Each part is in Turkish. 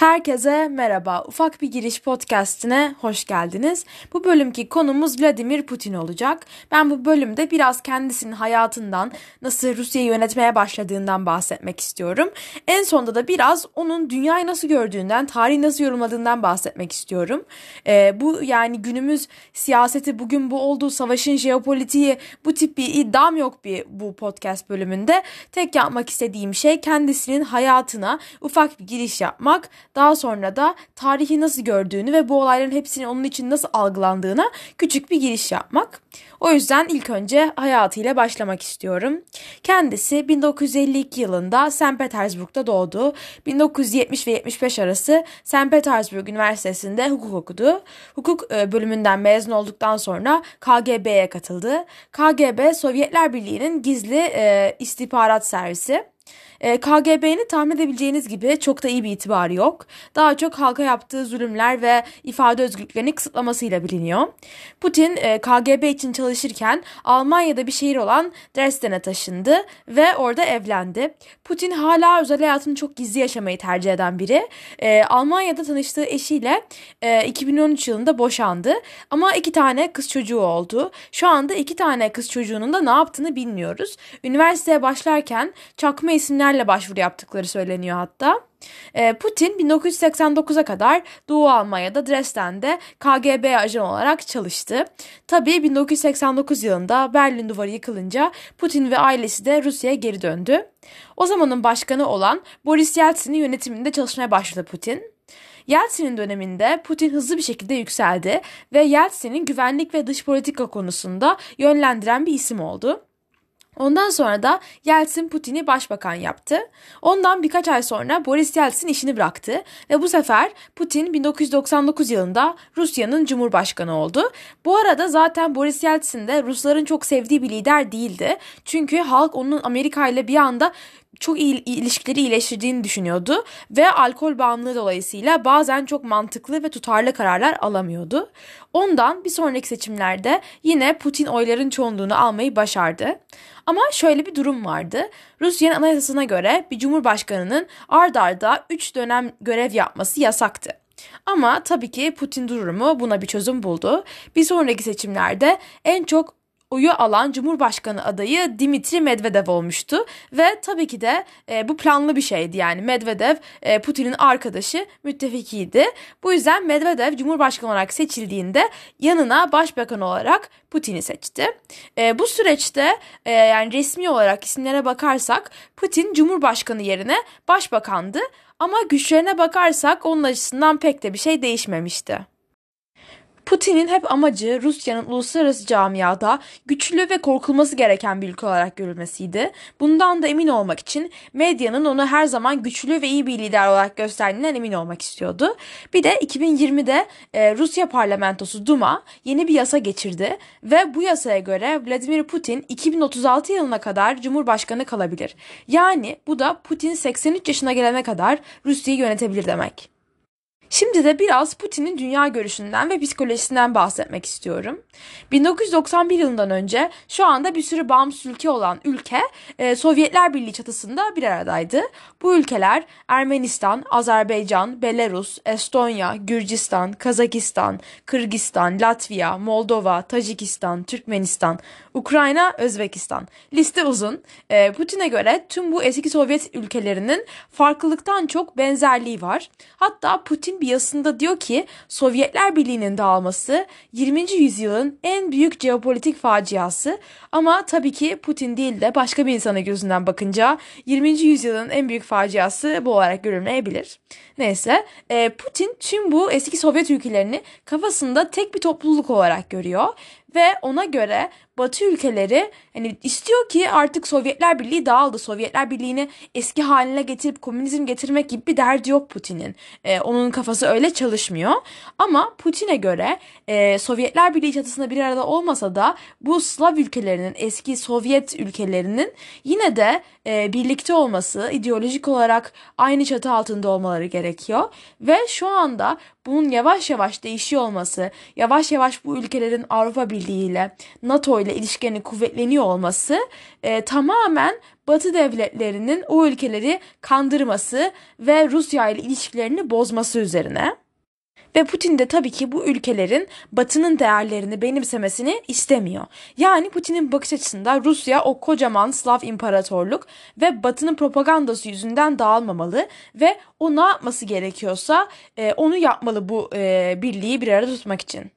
Herkese merhaba. Ufak bir giriş podcastine hoş geldiniz. Bu bölümki konumuz Vladimir Putin olacak. Ben bu bölümde biraz kendisinin hayatından, nasıl Rusya'yı yönetmeye başladığından bahsetmek istiyorum. En sonunda da biraz onun dünyayı nasıl gördüğünden, tarihi nasıl yorumladığından bahsetmek istiyorum. Ee, bu yani günümüz siyaseti, bugün bu olduğu savaşın jeopolitiği, bu tip bir iddiam yok bir bu podcast bölümünde. Tek yapmak istediğim şey kendisinin hayatına ufak bir giriş yapmak daha sonra da tarihi nasıl gördüğünü ve bu olayların hepsinin onun için nasıl algılandığına küçük bir giriş yapmak. O yüzden ilk önce hayatıyla başlamak istiyorum. Kendisi 1952 yılında St. Petersburg'da doğdu. 1970 ve 75 arası St. Petersburg Üniversitesi'nde hukuk okudu. Hukuk e, bölümünden mezun olduktan sonra KGB'ye katıldı. KGB Sovyetler Birliği'nin gizli e, istihbarat servisi. E, KGB'nin tahmin edebileceğiniz gibi çok da iyi bir itibarı yok. Daha çok halka yaptığı zulümler ve ifade özgürlüklerini kısıtlamasıyla biliniyor. Putin e, KGB için çalışırken Almanya'da bir şehir olan Dresden'e taşındı ve orada evlendi. Putin hala özel hayatını çok gizli yaşamayı tercih eden biri. E, Almanya'da tanıştığı eşiyle 2013 yılında boşandı ama iki tane kız çocuğu oldu. Şu anda iki tane kız çocuğunun da ne yaptığını bilmiyoruz. Üniversiteye başlarken çakma isimlerle başvuru yaptıkları söyleniyor hatta. Ee, Putin 1989'a kadar Doğu Almanya'da Dresden'de KGB ajan olarak çalıştı. Tabii 1989 yılında Berlin Duvarı yıkılınca Putin ve ailesi de Rusya'ya geri döndü. O zamanın başkanı olan Boris Yeltsin'in yönetiminde çalışmaya başladı Putin. Yeltsin'in döneminde Putin hızlı bir şekilde yükseldi ve Yeltsin'in güvenlik ve dış politika konusunda yönlendiren bir isim oldu. Ondan sonra da Yeltsin Putin'i başbakan yaptı. Ondan birkaç ay sonra Boris Yeltsin işini bıraktı ve bu sefer Putin 1999 yılında Rusya'nın cumhurbaşkanı oldu. Bu arada zaten Boris Yeltsin de Rusların çok sevdiği bir lider değildi. Çünkü halk onun Amerika ile bir anda çok iyi ilişkileri iyileştirdiğini düşünüyordu ve alkol bağımlılığı dolayısıyla bazen çok mantıklı ve tutarlı kararlar alamıyordu. Ondan bir sonraki seçimlerde yine Putin oyların çoğunluğunu almayı başardı. Ama şöyle bir durum vardı. Rusya'nın anayasasına göre bir cumhurbaşkanının ard arda 3 dönem görev yapması yasaktı. Ama tabii ki Putin durumu buna bir çözüm buldu. Bir sonraki seçimlerde en çok oyu alan Cumhurbaşkanı adayı Dimitri Medvedev olmuştu ve tabii ki de e, bu planlı bir şeydi yani Medvedev e, Putin'in arkadaşı müttefikiydi. Bu yüzden Medvedev Cumhurbaşkanı olarak seçildiğinde yanına başbakan olarak Putin'i seçti. E, bu süreçte e, yani resmi olarak isimlere bakarsak Putin Cumhurbaşkanı yerine başbakandı ama güçlerine bakarsak onun açısından pek de bir şey değişmemişti. Putin'in hep amacı Rusya'nın uluslararası camiada güçlü ve korkulması gereken bir ülke olarak görülmesiydi. Bundan da emin olmak için medyanın onu her zaman güçlü ve iyi bir lider olarak gösterdiğinden emin olmak istiyordu. Bir de 2020'de e, Rusya parlamentosu Duma yeni bir yasa geçirdi ve bu yasaya göre Vladimir Putin 2036 yılına kadar Cumhurbaşkanı kalabilir. Yani bu da Putin 83 yaşına gelene kadar Rusya'yı yönetebilir demek. Şimdi de biraz Putin'in dünya görüşünden ve psikolojisinden bahsetmek istiyorum. 1991 yılından önce şu anda bir sürü bağımsız ülke olan ülke e, Sovyetler Birliği çatısında bir aradaydı. Bu ülkeler Ermenistan, Azerbaycan, Belarus, Estonya, Gürcistan, Kazakistan, Kırgızistan, Latvia, Moldova, Tacikistan, Türkmenistan, Ukrayna, Özbekistan. Liste uzun. E, Putin'e göre tüm bu eski Sovyet ülkelerinin farklılıktan çok benzerliği var. Hatta Putin bir yazısında diyor ki Sovyetler Birliği'nin dağılması 20. yüzyılın en büyük jeopolitik faciası ama tabii ki Putin değil de başka bir insana gözünden bakınca 20. yüzyılın en büyük faciası bu olarak görülmeyebilir. Neyse e, Putin tüm bu eski Sovyet ülkelerini kafasında tek bir topluluk olarak görüyor ve ona göre Batı ülkeleri hani istiyor ki artık Sovyetler Birliği dağıldı. Sovyetler Birliği'ni eski haline getirip komünizm getirmek gibi bir derdi yok Putin'in. Ee, onun kafası öyle çalışmıyor. Ama Putin'e göre e, Sovyetler Birliği çatısında bir arada olmasa da bu Slav ülkelerinin, eski Sovyet ülkelerinin yine de e, birlikte olması, ideolojik olarak aynı çatı altında olmaları gerekiyor. Ve şu anda bunun yavaş yavaş değişiyor olması, yavaş yavaş bu ülkelerin Avrupa Birliği ile, NATO ile ile ilişkilerinin kuvvetleniyor olması e, tamamen Batı devletlerinin o ülkeleri kandırması ve Rusya ile ilişkilerini bozması üzerine. Ve Putin de tabii ki bu ülkelerin Batı'nın değerlerini benimsemesini istemiyor. Yani Putin'in bakış açısında Rusya o kocaman Slav imparatorluk ve Batı'nın propagandası yüzünden dağılmamalı ve o ne yapması gerekiyorsa e, onu yapmalı bu e, birliği bir arada tutmak için.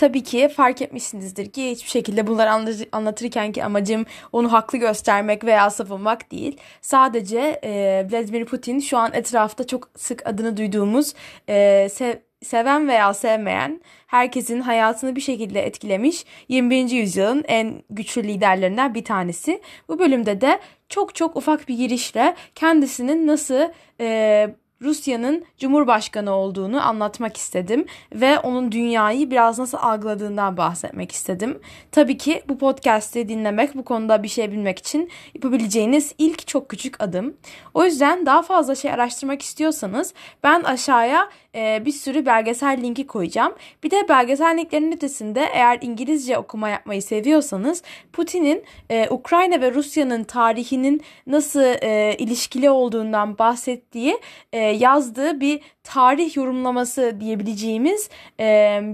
Tabii ki fark etmişsinizdir ki hiçbir şekilde bunları anlatırken ki amacım onu haklı göstermek veya savunmak değil. Sadece e, Vladimir Putin şu an etrafta çok sık adını duyduğumuz e, sev seven veya sevmeyen herkesin hayatını bir şekilde etkilemiş 21. yüzyılın en güçlü liderlerinden bir tanesi. Bu bölümde de çok çok ufak bir girişle kendisinin nasıl e, Rusya'nın Cumhurbaşkanı olduğunu anlatmak istedim ve onun dünyayı biraz nasıl algıladığından bahsetmek istedim. Tabii ki bu podcast'i dinlemek, bu konuda bir şey bilmek için yapabileceğiniz ilk çok küçük adım. O yüzden daha fazla şey araştırmak istiyorsanız ben aşağıya e, bir sürü belgesel linki koyacağım. Bir de belgesel linklerin ötesinde eğer İngilizce okuma yapmayı seviyorsanız Putin'in e, Ukrayna ve Rusya'nın tarihinin nasıl e, ilişkili olduğundan bahsettiği e, yazdığı bir tarih yorumlaması diyebileceğimiz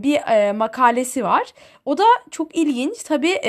bir makalesi var. O da çok ilginç. Tabii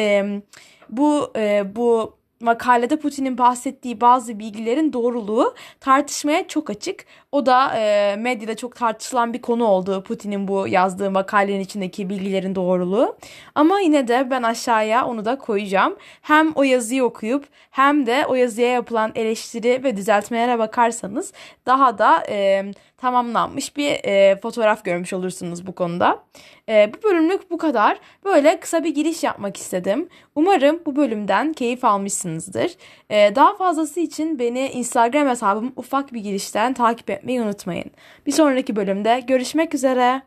bu bu makalede Putin'in bahsettiği bazı bilgilerin doğruluğu tartışmaya çok açık. O da e, medyada çok tartışılan bir konu oldu Putin'in bu yazdığı makalenin içindeki bilgilerin doğruluğu. Ama yine de ben aşağıya onu da koyacağım. Hem o yazıyı okuyup hem de o yazıya yapılan eleştiri ve düzeltmelere bakarsanız daha da e, tamamlanmış bir e, fotoğraf görmüş olursunuz bu konuda. E, bu bölümlük bu kadar. Böyle kısa bir giriş yapmak istedim. Umarım bu bölümden keyif almışsınızdır. E, daha fazlası için beni Instagram hesabım ufak bir girişten takip etmeyi unutmayın. Bir sonraki bölümde görüşmek üzere.